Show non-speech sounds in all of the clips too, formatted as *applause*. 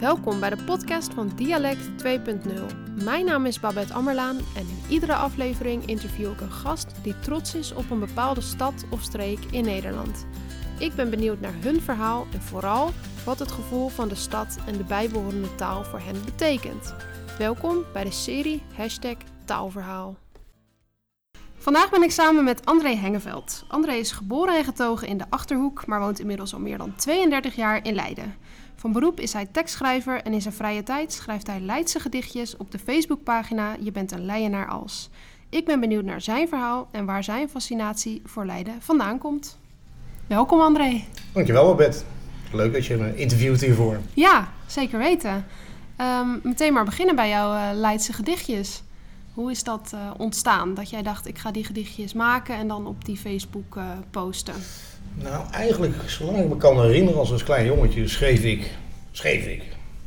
Welkom bij de podcast van Dialect 2.0. Mijn naam is Babette Ammerlaan en in iedere aflevering interview ik een gast die trots is op een bepaalde stad of streek in Nederland. Ik ben benieuwd naar hun verhaal en vooral wat het gevoel van de stad en de bijbehorende taal voor hen betekent. Welkom bij de serie Hashtag Taalverhaal. Vandaag ben ik samen met André Hengeveld. André is geboren en getogen in de Achterhoek, maar woont inmiddels al meer dan 32 jaar in Leiden. Van beroep is hij tekstschrijver en in zijn vrije tijd schrijft hij Leidse gedichtjes op de Facebookpagina Je bent een Leidenaar als. Ik ben benieuwd naar zijn verhaal en waar zijn fascinatie voor Leiden vandaan komt. Welkom André. Dankjewel Babette. Leuk dat je me interviewt hiervoor. Ja, zeker weten. Ehm, meteen maar beginnen bij jouw uh, Leidse gedichtjes. Hoe is dat uh, ontstaan? Dat jij dacht, ik ga die gedichtjes maken en dan op die Facebook uh, posten? Nou, eigenlijk, zolang ik me kan herinneren, als, als klein jongetje schreef ik. Schreef ik.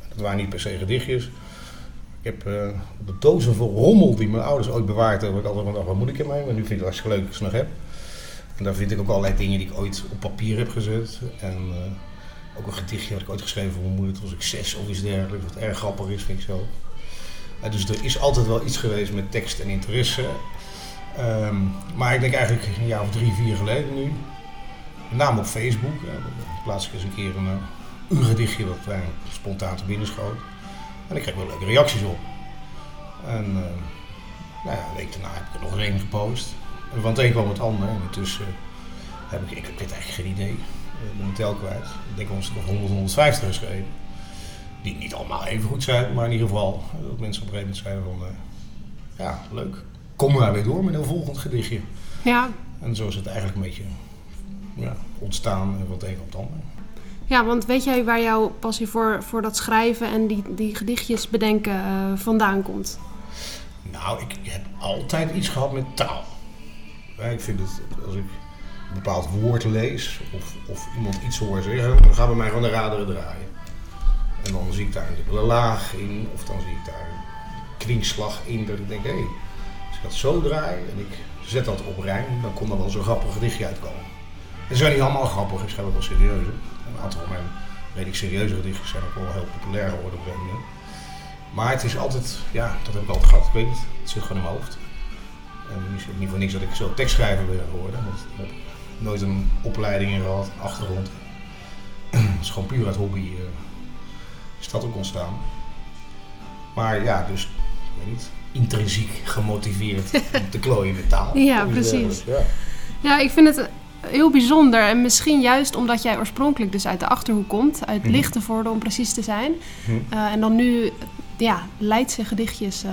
Dat waren niet per se gedichtjes. Ik heb uh, de dozen vol rommel die mijn ouders ooit bewaard hebben, ik altijd gedacht, wat moet ik ermee? Maar nu vind ik het hartstikke leuk dat ik ze nog heb. En daar vind ik ook allerlei dingen die ik ooit op papier heb gezet. En uh, ook een gedichtje had ik ooit geschreven voor mijn moeder, toen was ik zes of iets dergelijks, wat erg grappig is, vind ik zo. Uh, dus er is altijd wel iets geweest met tekst en interesse. Um, maar ik denk eigenlijk een jaar of drie, vier geleden nu, met name op Facebook, ja, dan plaats ik eens een keer een, een gedichtje dat mij spontaan te binnen schoot. En ik kreeg wel leuke reacties op. En uh, nou ja, een week daarna heb ik er nog een gepost. En van het een kwam het ander. En intussen heb ik, ik, weet eigenlijk geen idee, ik ben tel kwijt. Ik denk ons nog 100, 150 geschreven. Die niet allemaal even goed zijn, maar in ieder geval dat mensen op een gegeven moment zeiden van, uh, ja, leuk. Kom maar weer door met een volgend gedichtje. Ja. En zo is het eigenlijk een beetje ja, ontstaan van het een op het ander. Ja, want weet jij waar jouw passie voor, voor dat schrijven en die, die gedichtjes bedenken uh, vandaan komt? Nou, ik heb altijd iets gehad met taal. Ik vind het, als ik een bepaald woord lees of, of iemand iets hoor zeggen, dan gaat bij mij gewoon de raderen draaien. En dan zie ik daar een dubbele laag in, of dan zie ik daar een kringslag in, dat ik denk, hé, hey, als ik dat zo draai en ik zet dat op rijm, dan kon er wel zo'n grappig gedichtje uitkomen. Ze zijn niet allemaal grappig, ik schrijf ook wel serieus. Een aantal van mijn redelijk serieuze gedichtjes zijn ook wel heel populair geworden op een. Maar het is altijd, ja, dat heb ik altijd gehad, ik weet het, het zit gewoon in mijn hoofd. En is het niet voor niks dat ik zo tekstschrijver ben geworden, want ik heb nooit een opleiding in gehad, een achtergrond. *clears throat* Het is gewoon puur uit hobby uh, is dat ook ontstaan. Maar ja, dus, ik weet niet, intrinsiek gemotiveerd *laughs* om te klooien met taal. Ja, precies. Ja. ja, ik vind het heel bijzonder. En misschien juist omdat jij oorspronkelijk dus uit de Achterhoek komt. Uit Mhm. Lichtenvoorde om precies te zijn. Hm. Uh, en dan nu ja, Leidse gedichtjes uh,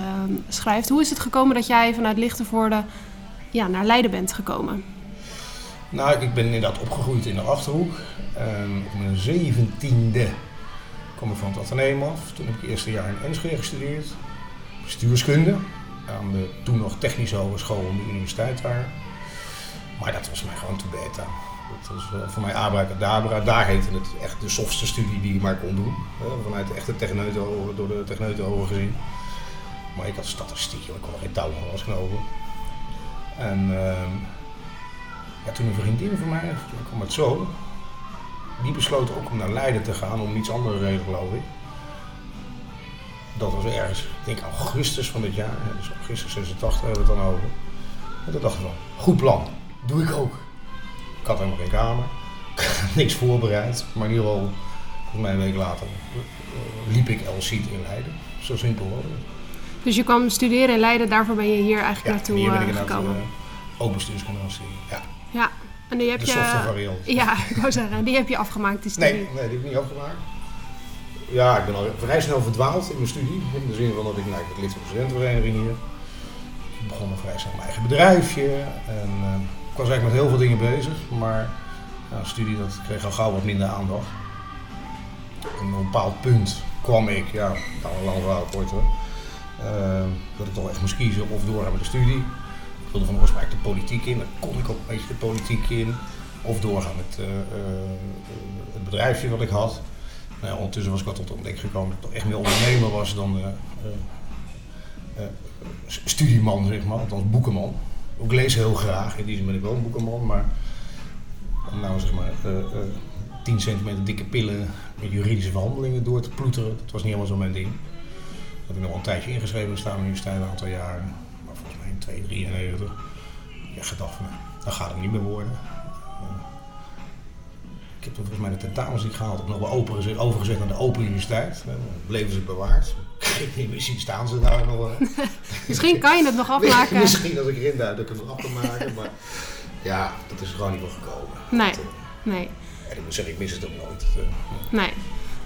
schrijft. Hoe is het gekomen dat jij vanuit Lichtenvoorde ja, naar Leiden bent gekomen? Nou, ik ben inderdaad opgegroeid in de Achterhoek. Um, op mijn zeventiende kwam ik van het ateneum af. Toen heb ik het eerste jaar in Enschede gestudeerd. Bestuurskunde. Aan de toen nog technische hogeschool en de universiteit daar. Maar dat was mij gewoon te beta. Dat was uh, voor mij abracadabra. Daar heette het echt de softste studie die je maar kon doen. Uh, vanuit de echte techneuten, door de techneuten over gezien. Maar ik had statistiek, ik kon geen touw van vastgenomen. En uh, ja, toen een vriendin van mij, toen kwam het zo. Die besloot ook om naar Leiden te gaan om iets andere reden geloof ik. Dat was ergens, ik denk augustus van dit jaar. Dus augustus 86 hebben we het dan over. En toen dacht ik goed plan. Doe ik ook. Ik had helemaal geen kamer. *laughs* Niks voorbereid. Maar in ieder geval, volgens mij een week later, uh, liep ik El-Siet in Leiden. Zo simpel was het. Dus je kwam studeren in Leiden, daarvoor ben je hier eigenlijk ja, naartoe hier ben ik inderdaad, gekomen? Uh, ook gaan studeren, ja. Ja, en die heb de je... variant. Ja, ik wou zeggen, die heb je afgemaakt, die studie. Nee, nee, die heb ik niet afgemaakt. Ja, ik ben al vrij snel verdwaald in mijn studie. In de zin van dat ik, nou, ik lid van de studentenvereniging hier. Ik begon al vrij snel mijn eigen bedrijfje. En uh, was eigenlijk met heel veel dingen bezig. Maar nou, studie dat kreeg al gauw wat minder aandacht. En op een bepaald punt kwam ik, ja, nou een lang verhaal kort hoor. Uh, dat ik toch echt moest kiezen of doorgaan met de studie. Ik wilde van oorsprong de politiek in, dan kon ik ook een beetje de politiek in. Of doorgaan met uh, uh, het bedrijfje wat ik had. Nou, ondertussen was ik al tot de ontdekking gekomen dat ik toch echt meer ondernemer was dan uh, studieman, zeg maar, althans boekenman. Ik lees heel graag, in die zin ben ik wel een boekenman, maar nou zeg maar 10 centimeter dikke pillen met juridische verhandelingen door te ploeteren. Dat was niet helemaal zo mijn ding. Dat heb ik nog wel een tijdje ingeschreven staan, nu staan een aantal jaren. Maar volgens mij in 2, 93. Ja, gedacht van, nou, dat gaat het niet meer worden. Ik heb toen volgens mij de tentamens niet gehaald. Heb nog wel overgezet naar de Open Universiteit. Uh, bleven ze bewaard. *laughs* Misschien staan ze daar nog. *laughs* Misschien kan je het nog *laughs* afmaken. Misschien als ik erin duik, dat ik het nog af kan maken. Maar ja, dat is gewoon niet voor gekomen. Nee, dat, nee. En ik moet zeggen, ik mis het ook nooit. Nee.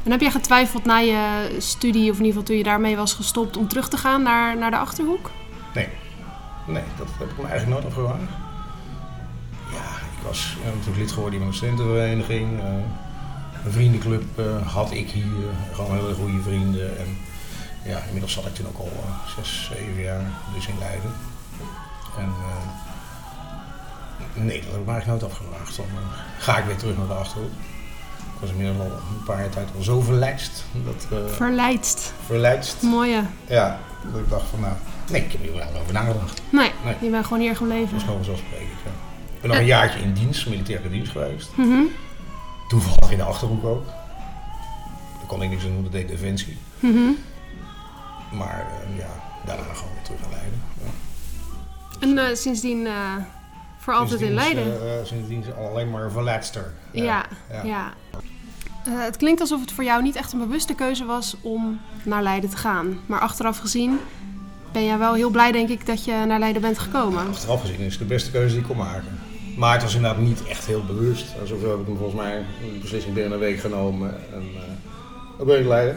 En heb jij getwijfeld na je studie, of in ieder geval toen je daarmee was gestopt, om terug te gaan naar, naar de Achterhoek? Nee. Nee, dat heb ik me eigenlijk nooit afgevraagd. Ja, ik was ja, natuurlijk lid geworden van een studentenvereniging. Een vriendenclub had ik hier, gewoon hele goede vrienden. En ja, inmiddels zat ik toen ook al zes, zeven jaar dus in Leiden. En nee, dat heb ik me eigenlijk nooit afgevraagd. Dan ga ik weer terug naar de Achterhoek. Ik was inmiddels al een paar jaar tijd al zo verleidst. Dat, verleidst. Verleidst. Mooie. Ja, dat ik dacht van nou, nee, ik heb er niet over nagedacht. Nee, nee, je bent gewoon hier gebleven. Dat is gewoon vanzelfsprekend, ja. Ik ben nog een jaartje in dienst, militaire dienst geweest. Mm -hmm. Toevallig in de Achterhoek ook. Daar kon ik niks aan doen, dat deed Defensie. Mm -hmm. Maar uh, ja, daarna gewoon weer terug naar Leiden. Ja. En uh, sindsdien uh, voor altijd in Leiden? sindsdien alleen maar verleidster. Ja, ja. het klinkt alsof het voor jou niet echt een bewuste keuze was om naar Leiden te gaan. Maar achteraf gezien ben jij wel heel blij, denk ik, dat je naar Leiden bent gekomen. Achteraf gezien is het de beste keuze die ik kon maken. Maar het was inderdaad niet echt heel bewust. Zoveel heb ik hem volgens mij een beslissing binnen een week genomen. En uh, dan ben ik Leiden.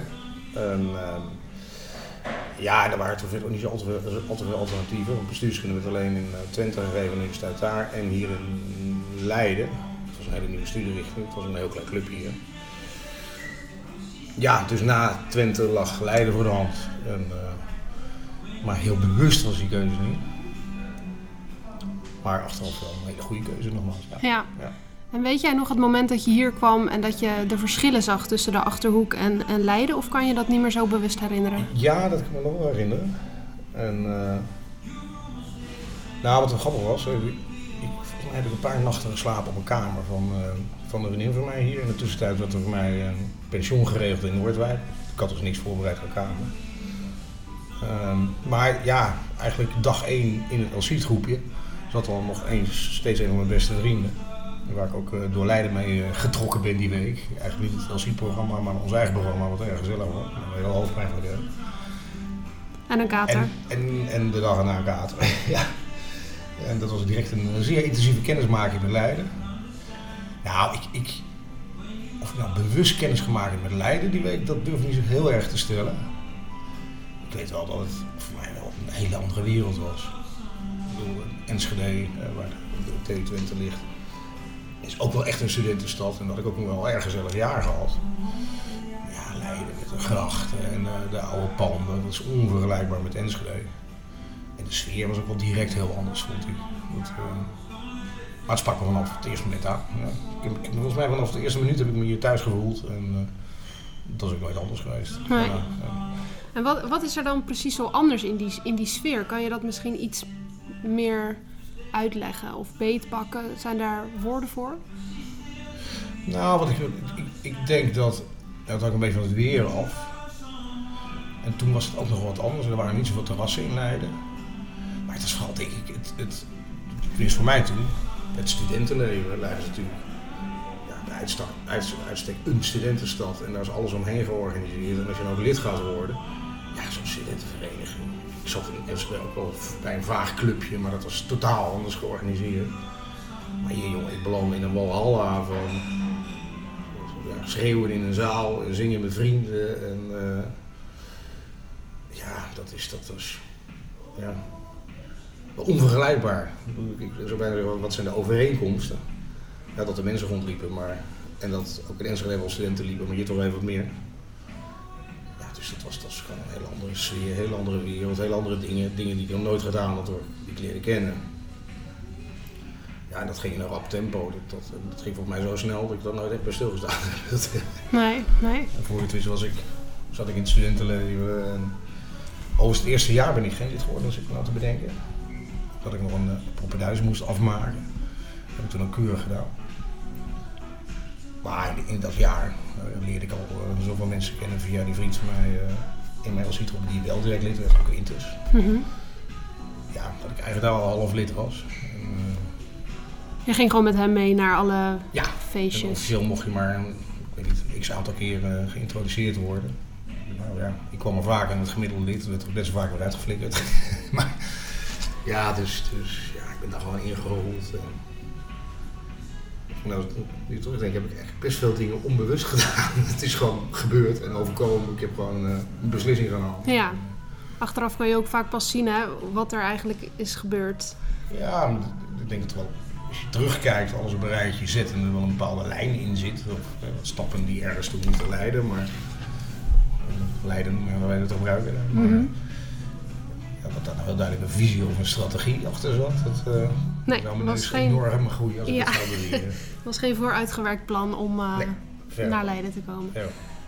En, uh, ja, er waren ook niet zo al te veel, al te veel alternatieven. Want bestuurskunde werd alleen in Twente gegeven, de universiteit daar. En hier in Leiden. Het was een hele nieuwe studierichting. Het was een heel klein clubje hier. Ja, dus na Twente lag Leiden voor de hand. En, uh, maar heel bewust was die keuze niet. Maar achteraf wel een hele goede keuze nogmaals. Ja. ja. ja. En weet jij nog het moment dat je hier kwam en dat je de verschillen zag tussen de Achterhoek en, en Leiden? Of kan je dat niet meer zo bewust herinneren? Ja, dat kan ik me nog wel herinneren. En uh, nou, wat er grappig was, ik, mij heb ik een paar nachten geslapen op een kamer van, uh, van een vriendin van mij hier. In de tussentijd werd er voor mij een pensioen geregeld in Noordwijk. Ik had dus niks voorbereid aan kamer. Um, maar ja, eigenlijk dag 1 in het Elsiet groepje zat al nog eens, steeds een van mijn beste vrienden. Waar ik ook uh, door Leiden mee uh, getrokken ben die week. Eigenlijk niet het Elsiet-programma, maar ons eigen programma, wat erg gezellig was. Een hele hoofdpijn van de En een kater. En, en, en de dag erna een kater. *laughs* ja. En dat was direct een zeer intensieve kennismaking met Leiden. Nou, ik, ik, of ik nou bewust kennis gemaakt heb met Leiden die week, dat durf ik niet zo heel erg te stellen. Ik weet wel dat het voor mij wel een hele andere wereld was. Ik bedoel, Enschede, waar de T20 ligt, is ook wel echt een studentenstad. En dat ik ook nog wel een erg gezellig jaar gehad. Ja, Leiden met de grachten en uh, de oude panden, dat is onvergelijkbaar met Enschede. En de sfeer was ook wel direct heel anders, vond ik. Dat, uh, maar het sprak me vanaf het eerste moment aan. Ja. Ik, ik, volgens mij vanaf de eerste minuut heb ik me hier thuis gevoeld. En uh, dat is ook nooit anders geweest. Nee. Ja, ja. En wat, wat is er dan precies zo anders in die, in die sfeer? Kan je dat misschien iets meer uitleggen of beetpakken? Zijn daar woorden voor? Nou, wat ik, ik, ik denk dat. Dat hangt een beetje van het weer af. En toen was het ook nog wat anders. Er waren niet zoveel terrassen in Leiden. Maar het is denk ik, het, het, het voor mij toen, het studentenleven. Leiden is natuurlijk ja, de uitstek een studentenstad. En daar is alles omheen georganiseerd. En als je nou lid gaat worden, ja, zo'n studentenvereniging. Ik zat ook wel bij een vaag clubje, maar dat was totaal anders georganiseerd. Maar hier, jongen, ik beland in een walhalla van ja, schreeuwen in een zaal, en zingen met vrienden. En, uh, ja, dat is, dat was, ja, onvergelijkbaar. Ik bijna wat zijn de overeenkomsten? Ja, dat de mensen rondliepen, maar, en dat ook in Enschede wel studenten liepen, maar hier toch even wat meer. Dus dat was, dat was gewoon een hele andere sfeer, een hele andere wereld, hele andere dingen. Dingen die ik nog nooit gedaan had, hoor, die ik leerde kennen. Ja, en dat ging in een rap tempo. Dat, dat, dat ging volgens mij zo snel dat ik daar nooit echt bij stilgestaan heb. *laughs* Nee, nee. En voor het wist was ik, zat ik in het studentenleven. En over het eerste jaar ben ik geen lid geworden, als ik nou te bedenken. Dat ik nog een uh, moest afmaken. Dat heb ik toen een keur gedaan. Maar in, in dat jaar uh, leerde ik al uh, zoveel mensen kennen via die vriend van mij uh, in mijn Citroën die wel direct lid werd, ook Quintus. Mm -hmm. Ja, dat ik eigenlijk daar al half lid was. En, je ging gewoon met hem mee naar alle ja, feestjes? officieel mocht je maar, ik weet niet, x aantal keer geïntroduceerd worden. Nou ja, ik kwam er vaak en het gemiddelde lid werd ook best vaak weer uitgeflikkerd. *laughs* maar ja, dus, dus ja, ik ben daar gewoon ingerold. Nou, nu toch denk, heb ik echt best veel dingen onbewust gedaan. *laughs* het is gewoon gebeurd en overkomen. Ik heb gewoon uh, een beslissing genomen. Ja, achteraf kan je ook vaak pas zien hè, wat er eigenlijk is gebeurd. Ja, ik denk dat wel, als je terugkijkt, alles op een rijtje zet en er wel een bepaalde lijn in zit. Of uh, stappen die ergens toe moeten leiden, maar uh, leiden, maar wij het gebruiken. Maar, mm -hmm. Dat daar nou wel duidelijk een visie of een strategie achter zat. Dat, Nee, nou, was is geen... enorm groei als Ja. het *laughs* was geen vooruitgewerkt plan om uh, Nee, ver. naar Leiden te komen.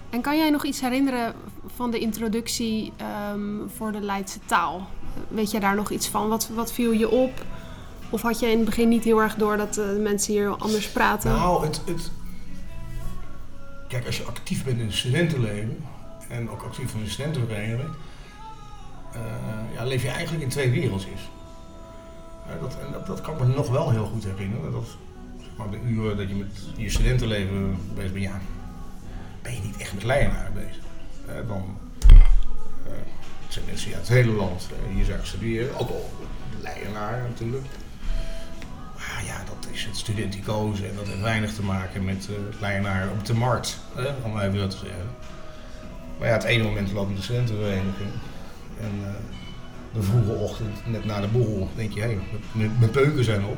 En kan jij nog iets herinneren van de introductie ehm, voor de Leidse taal? Weet jij daar nog iets van? Wat, wat viel je op? Of had je in het begin niet heel erg door dat uh, mensen hier anders praten? Nou, het, het... Kijk, als je actief bent in het studentenleven en ook actief in de studentenvereniging, uh, ja, leef je eigenlijk in twee wereldjes. Dat, en dat, dat kan me nog wel heel goed herinneren. Dat, zeg maar, de uren dat je met je studentenleven bezig bent, ja, ben je niet echt met Leidenaar bezig. Uh, dan uh, zijn mensen uit het hele land uh, hier zijn studeren, ook al natuurlijk. Maar ja, dat is het studenticoze en dat heeft weinig te maken met Leidenaar op de markt, om maar even zeggen. Maar ja, het ene moment loop je de studentenvereniging en de vroege ochtend, net na de borrel, denk je, hé, hey, mijn peuken zijn op.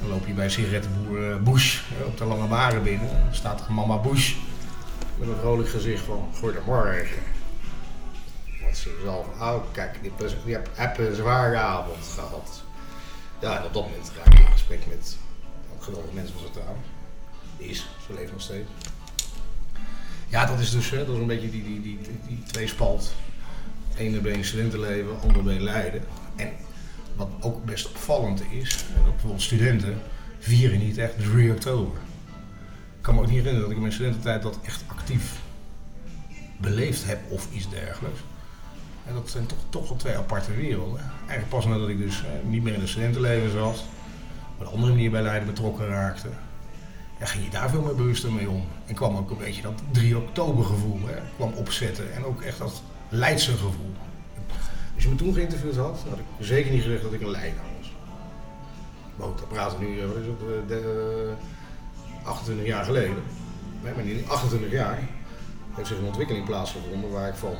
Dan loop je bij sigarettenboer uh, Bush uh, op de Lange Mare binnen. Dan staat er mama Bush met een vrolijk gezicht van, goedemorgen. Want ze zal van, oh kijk, die, die heb een zware avond gehad. Ja, en op dat moment raak ik in gesprek met een geweldige mensen van zijn taal. Is, ze leven nog steeds. Ja, dat is dus hè, dat is een beetje die, die, die, die, die tweespalt ene been studentenleven, andere been Leiden. En wat ook best opvallend is, dat bijvoorbeeld studenten vieren niet echt 3 oktober. Ik kan me ook niet herinneren dat ik in mijn studententijd dat echt actief beleefd heb of iets dergelijks. En dat zijn toch, toch wel twee aparte werelden. Eigenlijk pas nadat ik dus eh, niet meer in het studentenleven zat, op een andere manier bij Leiden betrokken raakte, ging je daar veel meer bewuster mee om. En kwam ook een beetje dat 3 oktober gevoel hè, kwam opzetten en ook echt dat Leidse gevoel. Als je me toen geïnterviewd had, had ik zeker niet gezegd dat ik een Leider was. Ook, dat praten nu, wat is het, de, uh, 28 jaar geleden. Nee, maar in 28 jaar heeft zich een ontwikkeling plaatsgevonden waar ik van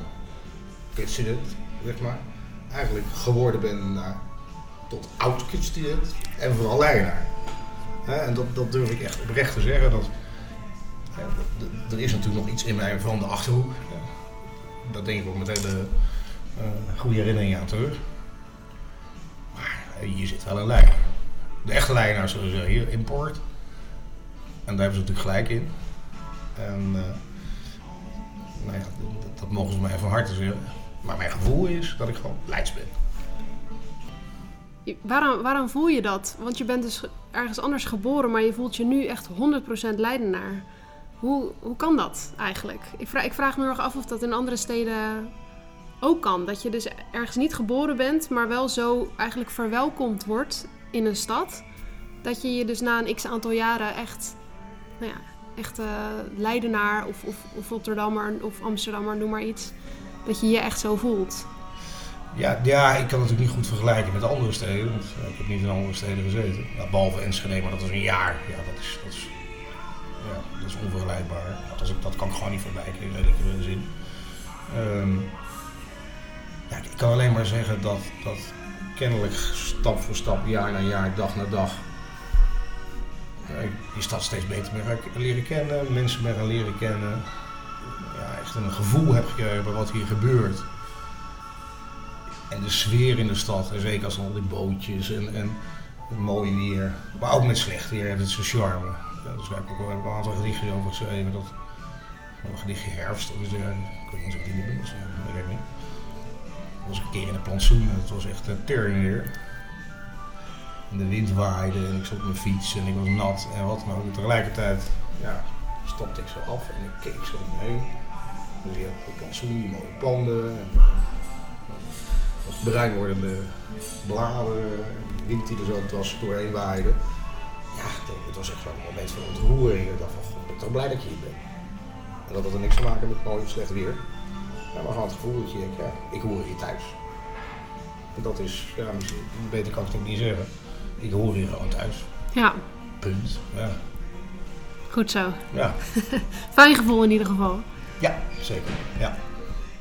kutstudent, zeg maar, eigenlijk geworden ben naar, tot oud kutstudent en vooral Leidenaar. En dat, dat durf ik echt oprecht te zeggen. Dat, er is natuurlijk nog iets in mij van de achterhoek dat denk ik ook met hele uh, goede herinneringen aan terug. Maar uh, hier zit wel een lijn. De echte lijnaars zullen zeggen hier import. En daar hebben ze natuurlijk gelijk in. En uh, nou ja, dat, dat, mogen ze mij van harte zeggen. Maar mijn gevoel is dat ik gewoon Leids ben. Waarom, waarom voel je dat? Want je bent dus ergens anders geboren, maar je voelt je nu echt 100% Leidenaar. Hoe, hoe kan dat eigenlijk? Ik vraag, ik vraag me erg af of dat in andere steden ook kan. Dat je dus ergens niet geboren bent, maar wel zo eigenlijk verwelkomd wordt in een stad. Dat je je dus na een x aantal jaren echt, nou ja, echt uh, Leidenaar of, of, of Rotterdammer of Amsterdammer, noem maar iets. Dat je je echt zo voelt. Ja, ja, ik kan het natuurlijk niet goed vergelijken met andere steden. Want ik heb niet in andere steden gezeten. Behalve Enschede, maar dat was een jaar. Ja, dat is, dat is ja, dat is onvergelijkbaar. Dat, dat kan ik gewoon niet vergelijken in redelijke zin. Um, ja, ik kan alleen maar zeggen dat, dat kennelijk stap voor stap, jaar na jaar, dag na dag, die stad steeds beter ben gaan leren kennen, mensen ben gaan leren kennen. Ja, echt een gevoel heb gekregen bij wat hier gebeurt. En de sfeer in de stad, en zeker als al die bootjes en, en mooi weer, maar ook met slecht weer, heeft het zijn charme. Ja, dus daar heb ik ook wel een aantal gedichtjes over geschreven. Dat, een gedichtje herfst, of is ik weet niet of die dat ik niet. Ik was een keer in een plantsoen en het was echt een tering weer. En de wind waaide en ik zat op mijn fiets en ik was nat en wat, maar tegelijkertijd, ja, stapte ik zo af en ik keek zo omheen. Dus je hebt plantsoen, die mooie panden, en, uh, wat bruin wordende bladeren, en wind die er zo dwars doorheen waaide. Ja, het was echt zo'n moment van ontroering. Ik dacht van, god, ik ben toch blij dat je hier bent. En dat had er niks te maken met mooi of slecht weer. Ja, maar gewoon het gevoel dat je denkt, ja, ik hoor hier thuis. En dat is, ja, misschien, beter kan ik het ook niet zeggen. Ik hoor hier gewoon thuis. Ja, Punt. Ja. goed zo. Ja. *laughs* Fijn gevoel in ieder geval. ja, zeker. Ja.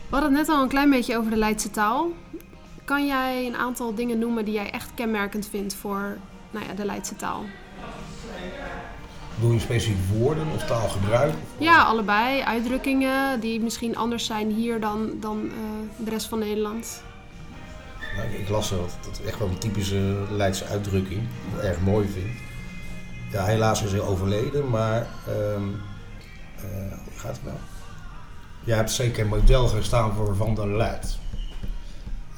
We hadden het net al een klein beetje over de Leidse taal. Kan jij een aantal dingen noemen die jij echt kenmerkend vindt voor nou ja, de Leidse taal? Doe je specifiek woorden of taalgebruik? Ja, allebei. Uitdrukkingen die misschien anders zijn hier dan, dan eh, de rest van Nederland. Nou, ik- las dat, dat is echt wel een typische Leidse uitdrukking, die ik erg mooi vind. Ja, helaas is hij overleden, maar eh, hoe gaat het nou? Jij hebt zeker model gestaan voor Van der Leid.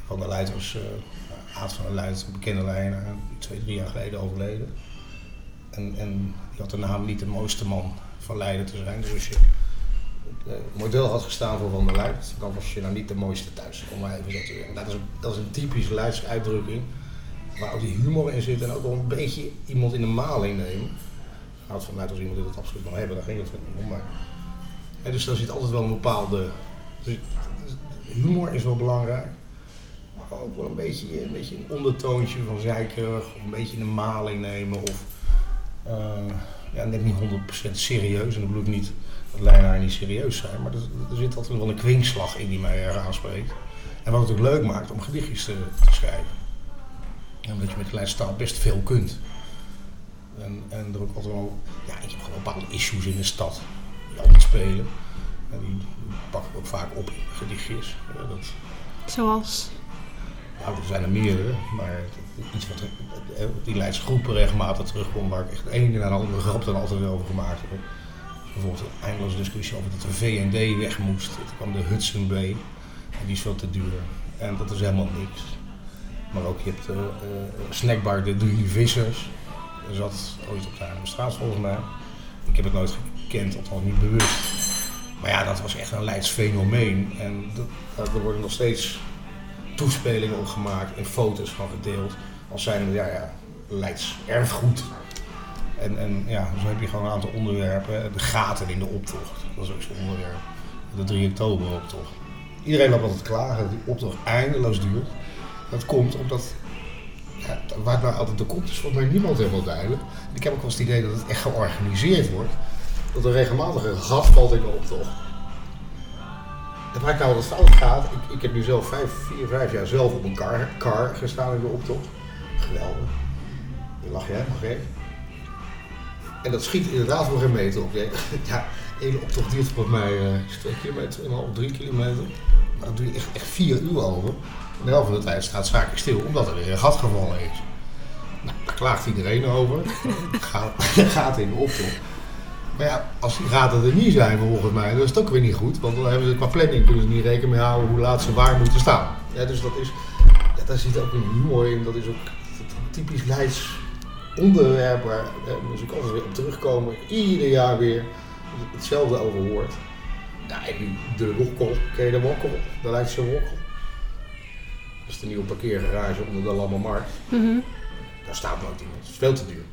Van der Leid was uh, Aad van der Leid, een bekende lijner, twee, drie jaar geleden overleden. En, en had de naam niet de mooiste man van Leiden te zijn. Dus als je eh, model had gestaan voor Van der Leid, dan was je nou niet de mooiste thuis. Maar even. Dat is, een, dat een typisch Leidse uitdrukking. Waar ook die humor in zit en ook wel een beetje iemand in de maling nemen. Gaat vanuit als iemand dit het absoluut wil hebben, daar ging het niet om. Maar, en dus daar zit altijd wel een bepaalde. Dus, humor is wel belangrijk. Maar ook wel een beetje, een beetje een ondertoontje van zeikerig, of een beetje de maling nemen. Of ja, net niet 100% serieus. En dat bedoel ik niet dat lijnaren niet serieus zijn, maar er, er zit altijd wel een kwinkslag in die mij erg aanspreekt. En wat het ook leuk maakt om gedichtjes te, te schrijven. En omdat je met Leidse taal best veel kunt. En, en er ook altijd wel, ja, ik heb gewoon bepaalde issues in de stad die altijd spelen. En die, die pak ik ook vaak op in gedichtjes. Ja, dat, Zoals? nou, er zijn er meerdere, maar iets wat er- die Leidse groepen regelmatig terugkomt, waar ik echt de ene naar de andere grap dan altijd over gemaakt heb. Bijvoorbeeld een eindeloze discussie over dat de VND weg moest. Toen kwam de Hudson Bay en die is veel te duur. En dat is helemaal niks. Maar ook je hebt eh, eh, snackbar De Drie Vissers. Er zat ooit op de straat volgens mij. Ik heb het nooit gekend, althans niet bewust. Maar ja, dat was echt een Leids fenomeen. En dat- er worden nog steeds toespelingen op gemaakt en foto's van gedeeld. Als zijn ja, ja, Leids erfgoed. En, en ja, zo heb je gewoon een aantal onderwerpen. De gaten in de optocht, dat is ook zo'n onderwerp. De 3 oktober optocht. Iedereen loopt altijd klagen dat die optocht eindeloos duurt. Dat komt omdat, ja, waar het nou altijd door komt, is volgens mij niemand helemaal duidelijk. Ik heb ook wel eens het idee dat het echt georganiseerd wordt. Dat er regelmatig een gat valt in de optocht. En waar ik nou wat fout gaat, ik, ik heb nu zelf vijf, vier, vijf jaar zelf op een car, car gestaan in de optocht. Geweldig. Dan lach jij nog even. En dat schiet inderdaad nog een meter op. *laughs* Ja, de hele optocht duurt volgens mij eh, twee kilometer, een drie kilometer. Maar dan doe je echt, echt vier uur over. En de helft van de tijd staat zaken stil, omdat er weer een gat gevallen is. Nou, daar klaagt iedereen over. *laughs* Gaat, *laughs* gaat in de optocht. Maar ja, als die gaten er niet zijn volgens mij, dan is het ook weer niet goed. Want dan hebben ze qua planning kunnen ze niet rekening mee houden hoe laat ze waar moeten staan. Ja, dus dat is, ja, daar zit ook een humor in. Dat is ook typisch Leids onderwerp waar eh, dus ik altijd weer op terugkomen. Ieder jaar weer hetzelfde over hoort. Ja, en nu de wokkel. Ken je de wokkel? De Leidse wokkel. Dat is de nieuwe parkeergarage onder de Lammermarkt. Mhm. Daar staat nooit iemand. Het is veel te duur.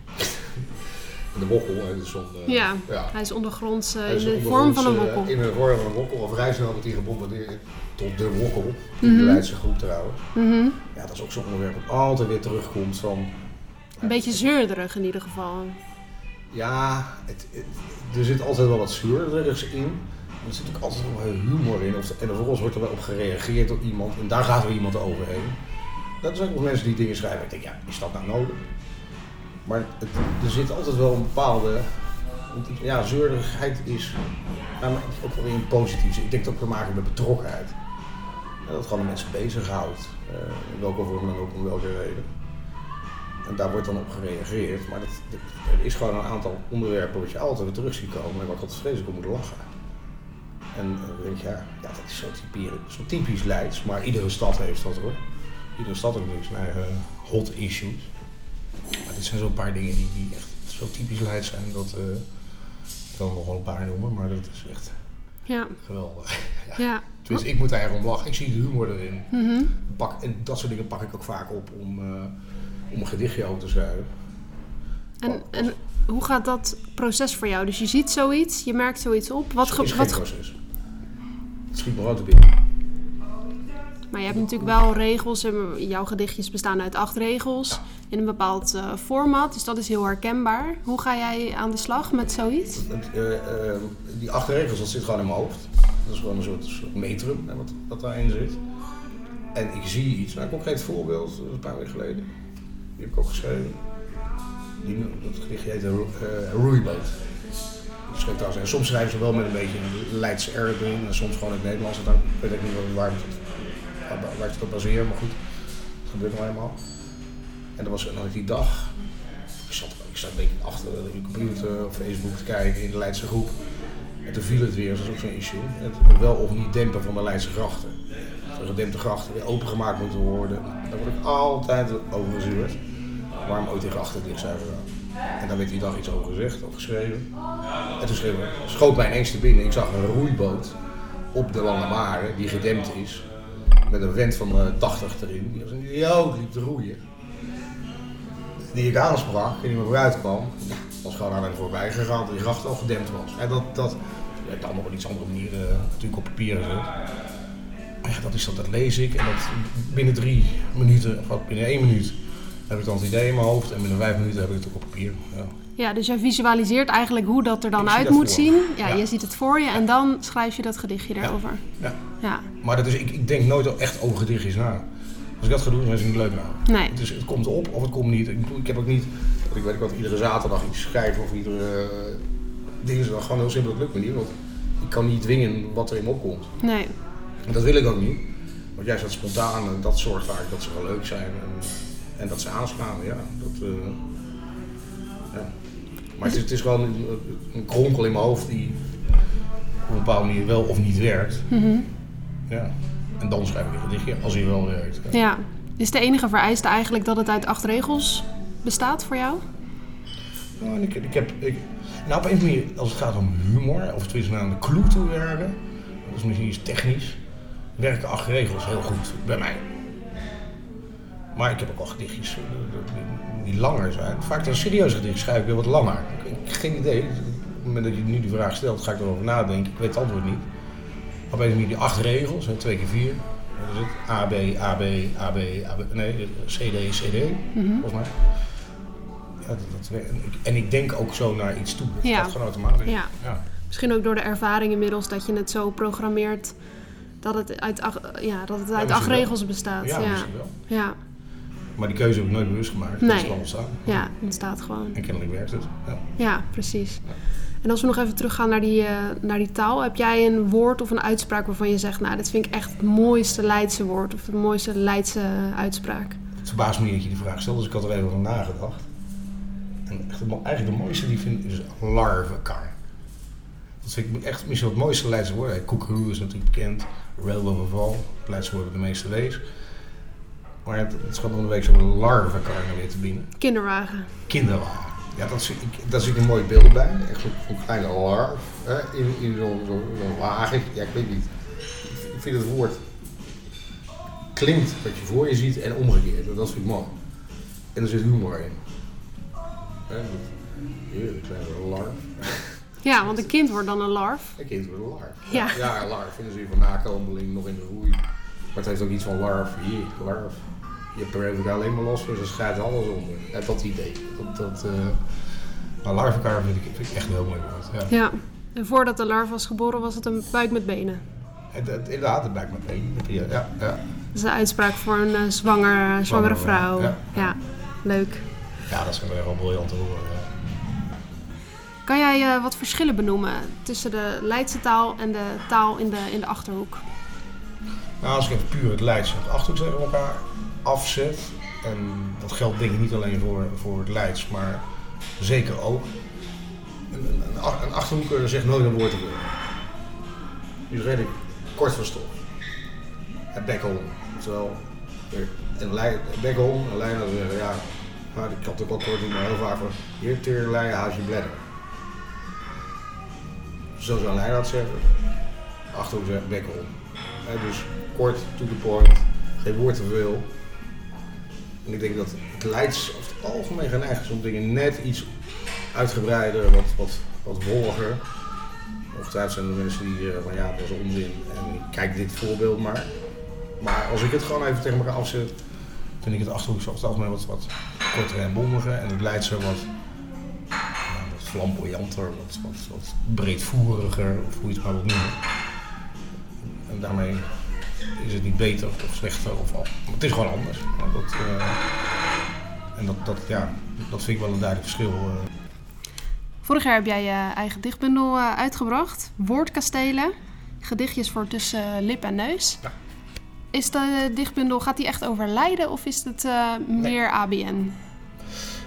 De wokkel, hè, zo'n... eh, Ja, ja. hij is ondergronds eh, in de vorm van een eh, wokkel. In de vorm van een wokkel. Of vrij snel wordt hij gebombardeerd tot de wokkel. Die Mhm. Leidse groep trouwens. Mhm. Ja, dat is ook zo'n onderwerp dat altijd weer terugkomt van... Een beetje zeurderig in ieder geval. Ja, het, het- er zit altijd wel wat zuurderigs in. Er zit ook altijd wel humor in. En vervolgens wordt er wel op gereageerd door iemand. En daar gaat er iemand overheen. Dat zijn ook mensen die dingen schrijven. Ik denk, ja, is dat nou nodig? Maar het, er zit altijd wel een bepaalde... Ja, zeurderigheid is... Ja, maar ook wel weer een positief. Ik denk dat ook te maken met betrokkenheid. En dat gewoon de mensen bezighoudt. eh in welke vorm dan ook, om welke reden. En daar wordt dan op gereageerd. Maar dat, er is gewoon een aantal onderwerpen wat je altijd weer terug ziet komen en waar ik altijd vreselijk om moet lachen. En eh, dan denk je, ja, ja dat is zo typisch, zo typisch Leids, maar iedere stad heeft dat hoor. Iedere stad heeft zijn eigen hot issues. Maar dit zijn zo'n paar dingen die, die echt zo typisch Leids zijn dat, eh, Ik kan er nog wel een paar noemen, maar dat is echt Ja, geweldig. ja. *laughs* Tenminste, ik moet daar eigenlijk om lachen. Ik zie de humor erin. Mhm. Pak, en dat soort dingen pak ik ook vaak op om, eh, om een gedichtje over te schrijven. En, en hoe gaat dat proces voor jou? Dus je ziet zoiets, je merkt zoiets op. Wat, Het is geen wat, ge- proces. Het schiet me gewoon te binnen. maar je hebt natuurlijk wel regels. en Jouw gedichtjes bestaan uit acht regels in een bepaald eh, format. Dus dat is heel herkenbaar. Hoe ga jij aan de slag met zoiets? Eh, eh, die acht regels, dat zit gewoon in mijn hoofd. Dat is gewoon een soort, metrum hè, wat, wat daarin zit. En ik zie iets. Nou, een concreet voorbeeld, dat een paar weken geleden. Die heb ik ook geschreven. Die, dat gedichtje heet uh, Roeiboot. Trouwens, en soms schrijven ze wel met een beetje een Leidse R erin. En soms gewoon in het Nederlands. Dan weet ik niet waar, waar, waar ik het op baseer, maar goed. Dat gebeurt nou eenmaal. En dat was ik die dag. Ik zat, ik zat een beetje achter de computer of Facebook te kijken in de Leidse groep. En toen viel het weer, dat is ook zo'n issue. Het wel of niet dempen van de Leidse grachten. De gedempte grachten weer opengemaakt moeten worden. Daar word ik altijd over gezuurd. Waarom ooit die grachten dicht zijn gedaan. En daar werd die dag iets over gezegd of geschreven. En toen schreef, schoot mij ineens te binnen. Ik zag een roeiboot op de Lange die gedempt is. Met een vent van uh, 80 erin. Die als een idioot liep te roeien. Die ik aansprak en die me vooruit kwam. Was gewoon aan hem voorbij gegaan dat die gracht al gedempt was. En dat, dat ja, dan op een iets andere manier uh, natuurlijk op papier gezet. Maar ja, dat is dat, dat lees ik. En dat binnen drie minuten, of binnen één minuut, heb ik dan het idee in mijn hoofd. En binnen vijf minuten heb ik het ook op papier. Ja. Ja, dus jij visualiseert eigenlijk hoe dat er dan Ik uit moet zien. Ja, Ja. je ziet het voor je en dan schrijf je dat gedichtje daarover. Ja. Ja, Maar dat is, ik, ik denk nooit echt over gedichtjes na. Als ik dat ga doen, dan is het niet leuk nou. nee. Het, is, het komt op of het komt niet. Ik, bedoel, ik heb ook niet, ik weet ik wat, iedere zaterdag iets schrijven of iedere ding is dan gewoon heel simpel, dat lukt me niet. Want ik kan niet dwingen wat er in me opkomt. Nee. En dat wil ik ook niet. Want juist dat spontane, dat zorgt vaak dat ze wel leuk zijn en, en dat ze aanslaan. Ja, dat, uh, ja. Maar het is, het is gewoon een, een, kronkel in mijn hoofd die op een bepaalde manier wel of niet werkt. Mhm. Ja. En dan schrijf ik een gedichtje als hij wel werkt. Ja. Is de enige vereiste eigenlijk dat het uit acht regels bestaat voor jou? Nou, ik, ik heb, ik, nou, op een manier, als het gaat om humor, of tenminste naar een clue toe werken, dat is misschien iets technisch, werken acht regels heel goed bij mij. Maar ik heb ook al gedichtjes eh, die, langer zijn. Vaak een serieus gedicht schrijf ik weer wat langer. Ik, ik heb geen idee. Op het moment dat je nu die vraag stelt, ga ik erover nadenken. Ik weet het antwoord niet. Op een manier die acht regels, hè, twee keer vier. Dat is het. A, B, A, B, A, B, A, B. Nee, C, D, C, D, volgens mij. Ja, dat, en, ik, en ik denk ook zo naar iets toe. Dat Ja. gaat gewoon automatisch. Ja. Ja. Misschien ook door de ervaring inmiddels dat je het zo programmeert dat het uit acht, ja, dat het uit acht regels bestaat. Ja, Ja, wel. ja. Maar die keuze heb ik nooit bewust gemaakt. Nee. Dat is wel ontstaan. ja het staat gewoon. En kennelijk werkt het. Ja. Ja, precies. En als we nog even teruggaan naar die, eh, naar die taal, heb jij een woord of een uitspraak waarvan je zegt, nou, dit vind ik echt het mooiste Leidse woord of de mooiste Leidse uitspraak? Het verbaast me dat je die vraag stelt, dus ik had er even over nagedacht. En echt, eigenlijk de mooiste die vind ik is larvenkar. Dat vind ik echt misschien het mooiste Leidse woord. Koekeroe is natuurlijk bekend. Railway Val, het Leidse woord met de meeste wees. Maar het, het schat om de week zo'n larvenkar weer te binnen. Kinderwagen. Kinderwagen. Ja, dat zie ik, daar zie ik een mooi beeld bij. Echt zo'n kleine larf hè, in, in zo'n zo'n wagen. Ja, ik weet niet. Ik- vind het woord klinkt wat je voor je ziet en omgekeerd. Dat vind ik mooi. En er zit humor in. Hè, Heerlijk, kleine larf. Ja, want een kind wordt dan een larf. Een kind wordt een larf. Ja. ja, larf vinden ze hier van nakomeling nog in de roei. Maar het heeft ook iets van larf. Hier, larf. Je hebt er alleen maar los voor, ze schrijft alles onder. Dat idee. Dat, dat, eh maar larvenkaar vind ik, vind ik echt een heel mooi woord. Ja. Ja. En voordat de larf was geboren was het een buik met benen. Het, het, inderdaad, het blijkt me mee. Ja, ja, ja. Dat is een uitspraak voor een eh, zwanger, zwangere vrouw. ja. Ja. leuk. ja, dat is wel heel briljant te horen. Kan jij eh, wat verschillen benoemen tussen de Leidse taal en de taal in de, in de Achterhoek? Nou, als ik even puur het Leids en het Achterhoek tegen elkaar afzet, en dat geldt denk ik niet alleen voor, voor het Leids, maar zeker ook. Een, een, een, ach- een Achterhoeker zegt nooit een woord te veel. Die is redelijk kort van stof. En Bekkelon, oftewel, en Lei- Bekkelon en Leiden zeggen, ja, maar ik kan het ook wel kort doen, maar heel vaak van, hier teerleien haast je bladder. zo zou hij dat zeggen. Achterhoek zegt. Hè, dus kort, to the point, geen woord te veel. En ik denk dat het Leids over het algemeen geneigd is om dingen net iets uitgebreider, wat, wat, wat wolliger. Ongetwijfeld zijn er mensen die uh, van ja, dat is onzin en kijk dit voorbeeld maar. Maar als ik het gewoon even tegen elkaar afzet, vind ik het Achterhoekse over het algemeen wat, wat korter en bondiger en het Leidse wat, wat flamboyanter, wat, wat, wat breedvoeriger, of hoe je het maar wilt noemen. En daarmee is het niet beter of slechter of al. Het is gewoon anders. Dat, uh, en dat, dat, ja, dat vind ik wel een duidelijk verschil. Uh. Vorig jaar heb jij je eigen dichtbundel uh, uitgebracht, Woordkastelen. Gedichtjes voor tussen lip en neus. Ja. Is de dichtbundel, gaat die echt over lijden of is het meer nee. ABN?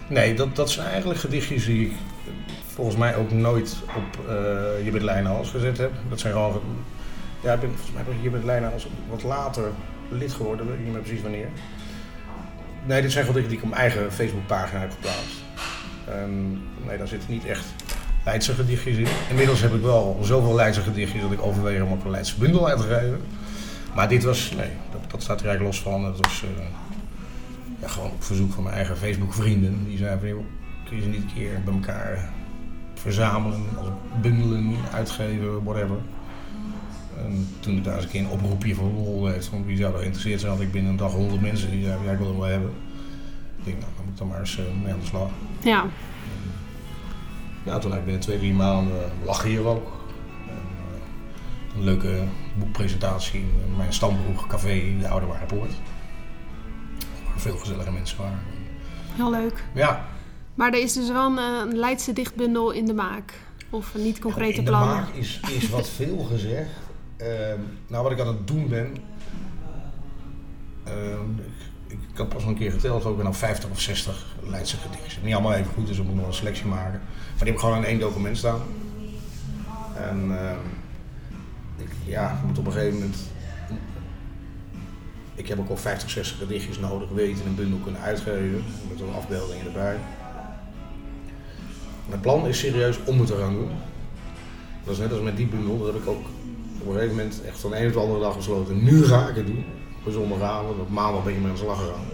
Nee, dat, dat zijn eigenlijk gedichtjes die ik volgens mij ook nooit op Je bent Lijnhals gezet heb. Dat zijn gewoon ja, ik ben, volgens mij hier met Leina als wat later lid geworden, weet ik niet meer precies wanneer. Nee, dit zijn gewoon dingen die ik op mijn eigen Facebookpagina heb geplaatst. Um, nee, daar zitten niet echt Leidse gedichtjes in. Inmiddels heb ik wel zoveel Leidse gedichtjes dat ik overweeg om ook een Leidse bundel uit te geven. Maar dit was, nee, dat, dat staat er eigenlijk los van. Dat was uh, ja, gewoon op verzoek van mijn eigen Facebook vrienden. Die zeiden van, kun je ze niet een keer bij elkaar verzamelen, als bundelen, uitgeven, whatever. En toen ik daar eens een keer een oproepje voor rol heeft, van wie zou er geïnteresseerd zijn, had ik binnen een dag honderd mensen die zeiden, ja, ik wil hem wel hebben. Ik denk, nou, dan moet ik dan maar eens uh, mee aan de slag. Ja. En, ja, toen eigenlijk binnen twee, drie maanden lag hier ook. En, uh, een leuke boekpresentatie in mijn stambroek café, de Oude Waarpoort. Waar veel gezellige mensen waren. Heel leuk. Ja. Maar er is dus wel een, een Leidse dichtbundel in de maak. Of niet concrete in plannen? In de maak is, is wat veel gezegd. Uh, nou, wat ik aan het doen ben. Uh, ik, ik had pas een keer geteld, ook ben al 50 of 60 Leidse gedichten. Niet allemaal even goed, dus ik moet nog een selectie maken. Maar die heb ik gewoon in één document staan. En uh, ik, ja, moet op een gegeven moment. Ik heb ook al 50, 60 gedichtjes nodig, weten een bundel kunnen uitgeven. Met een afbeeldingen erbij. Mijn plan is serieus om het gaan doen. Dat is net als met die bundel, dat heb ik ook op een gegeven moment echt van de een of de andere dag besloten. Nu ga ik het doen. Op een zondagavond, op maandag ben ik met de slag gegaan.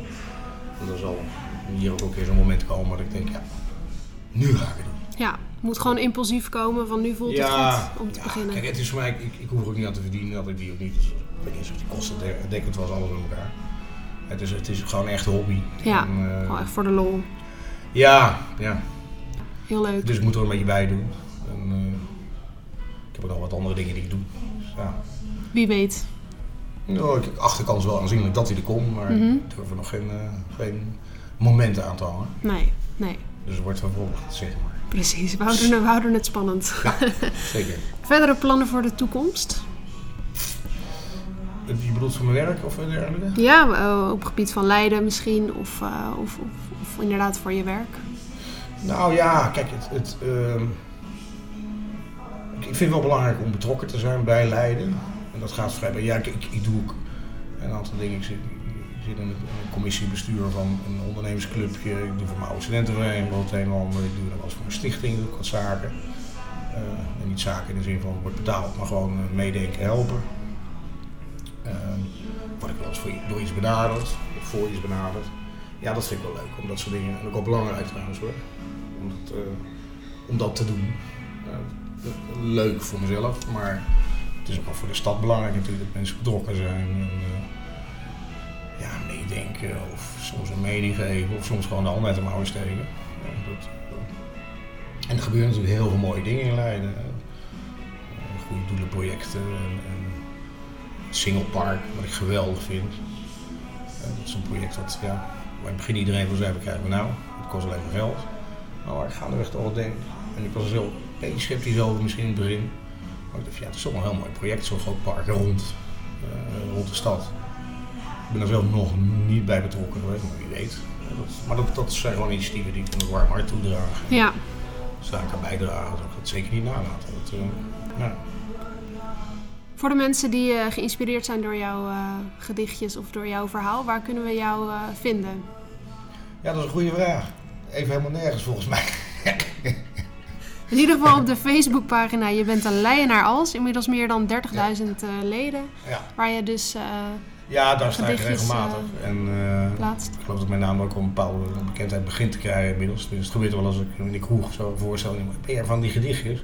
En dan zal hier ook een keer zo'n moment komen dat ik denk, ja, nu ga ik het doen. Ja, het moet gewoon impulsief komen van nu voelt het goed om te ja, beginnen. Kijk, het is voor mij, ik, ik hoef er ook niet aan te verdienen, dat ik die ook niet. Dus, ik weet niet of die kosten dekkend was, alles met elkaar. Het is, het is gewoon echt een hobby. Ja, en, uh, gewoon echt voor de lol. Ja, ja. Heel leuk. Dus ik moet er een beetje bij doen. En, uh, ik heb ook nog wat andere dingen die ik doe. Ja. Wie weet. Nou, ik achterkans wel aanzienlijk dat hij er komt, maar Mhm. ik durf er nog geen, uh, geen momenten aan te hangen. Nee, nee. Dus het wordt vervolgd, zeg maar. Precies, we houden, we houden het spannend. Ja, zeker. *laughs* Verdere plannen voor de toekomst? Je bedoelt voor mijn werk of dergelijke? Ja, uh, op het gebied van Leiden misschien, of, uh, of, of, of, inderdaad voor je werk. Nou ja, kijk, het, het, uh, ik vind het wel belangrijk om betrokken te zijn bij Leiden. En dat gaat vrij bij. Ja, ik, ik, doe ook een aantal dingen. Ik zit, ik zit in een commissiebestuur van een ondernemersclubje. Ik doe voor mijn oude studentenvereniging het een en ander. Ik doe dat als voor een stichting, doe ik wat zaken. Uh, en niet zaken in de zin van wordt betaald, maar gewoon uh, meedenken, helpen. Uh, word ik wel eens voor, door iets benaderd, of voor iets benaderd. Ja, dat vind ik wel leuk, om dat soort dingen, en ook wel belangrijk trouwens hoor, om dat, om dat te doen. Leuk voor mezelf, maar het is ook wel voor de stad belangrijk natuurlijk dat mensen betrokken zijn. En, ja, meedenken of soms een mening geven of soms gewoon de hand uit de mouwen steken. Ja, dat, en er gebeuren natuurlijk heel veel mooie dingen in Leiden. Goede doelenprojecten en, en Single Park, wat ik geweldig vind. Dat is een project dat, ja, waar in het begin iedereen wil zeggen, krijgen we nou? Het kost alleen maar geld. Maar waar ik gaandeweg toch wel denk. En ik was zo een beetje sceptisch over misschien in het begin. Maar ik dacht, ja, het is toch wel een heel mooi project, zo'n groot park rond, uh, rond de stad. Ik ben er zelf nog niet bij betrokken geweest, maar wie weet. Dat, maar dat, dat zijn gewoon initiatieven die ik een warm hart toedragen. Ja. Dus daar kan bijdragen, dat ik dat zeker niet nalaten. Dat, uh, ja. Voor de mensen die uh, geïnspireerd zijn door jouw gedichtjes of door jouw verhaal, waar kunnen we jou vinden? Ja, dat is een goede vraag. Even helemaal nergens volgens mij. In ieder geval op de Facebookpagina. Je bent een Leienaar als. Inmiddels meer dan 30.000 eh, leden. Ja, Waar je dus eh, ja daar sta ik regelmatig. en eh, plaatst. ik geloof dat mijn naam ook wel een bepaalde bekendheid begint te krijgen inmiddels. Dus het gebeurt wel als ik in de kroeg zo voorstel. Ben jij van die gedichtjes?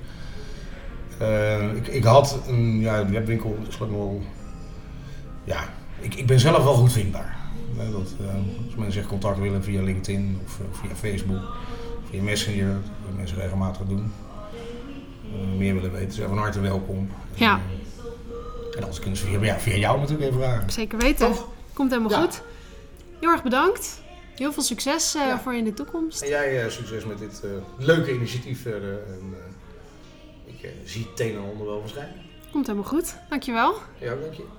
Ik, ik had een ja, webwinkel, is wel... Ja, ik, ik ben zelf wel goed vindbaar. Dat, als mensen zich contact willen via LinkedIn of via Facebook, via Messenger, dat mensen regelmatig doen. Eh, meer willen weten, zijn van harte welkom. Ja. En, eh, en als kunnen ze via, ja, via jou natuurlijk even vragen. Zeker weten. Toch? Komt helemaal Ja. goed. Heel erg bedankt. Heel veel succes Ja. voor in de toekomst. En jij succes met dit leuke initiatief verder. En, ik zie het een en ander wel verschijnen. Komt helemaal goed. Dankjewel. Ja, dank je.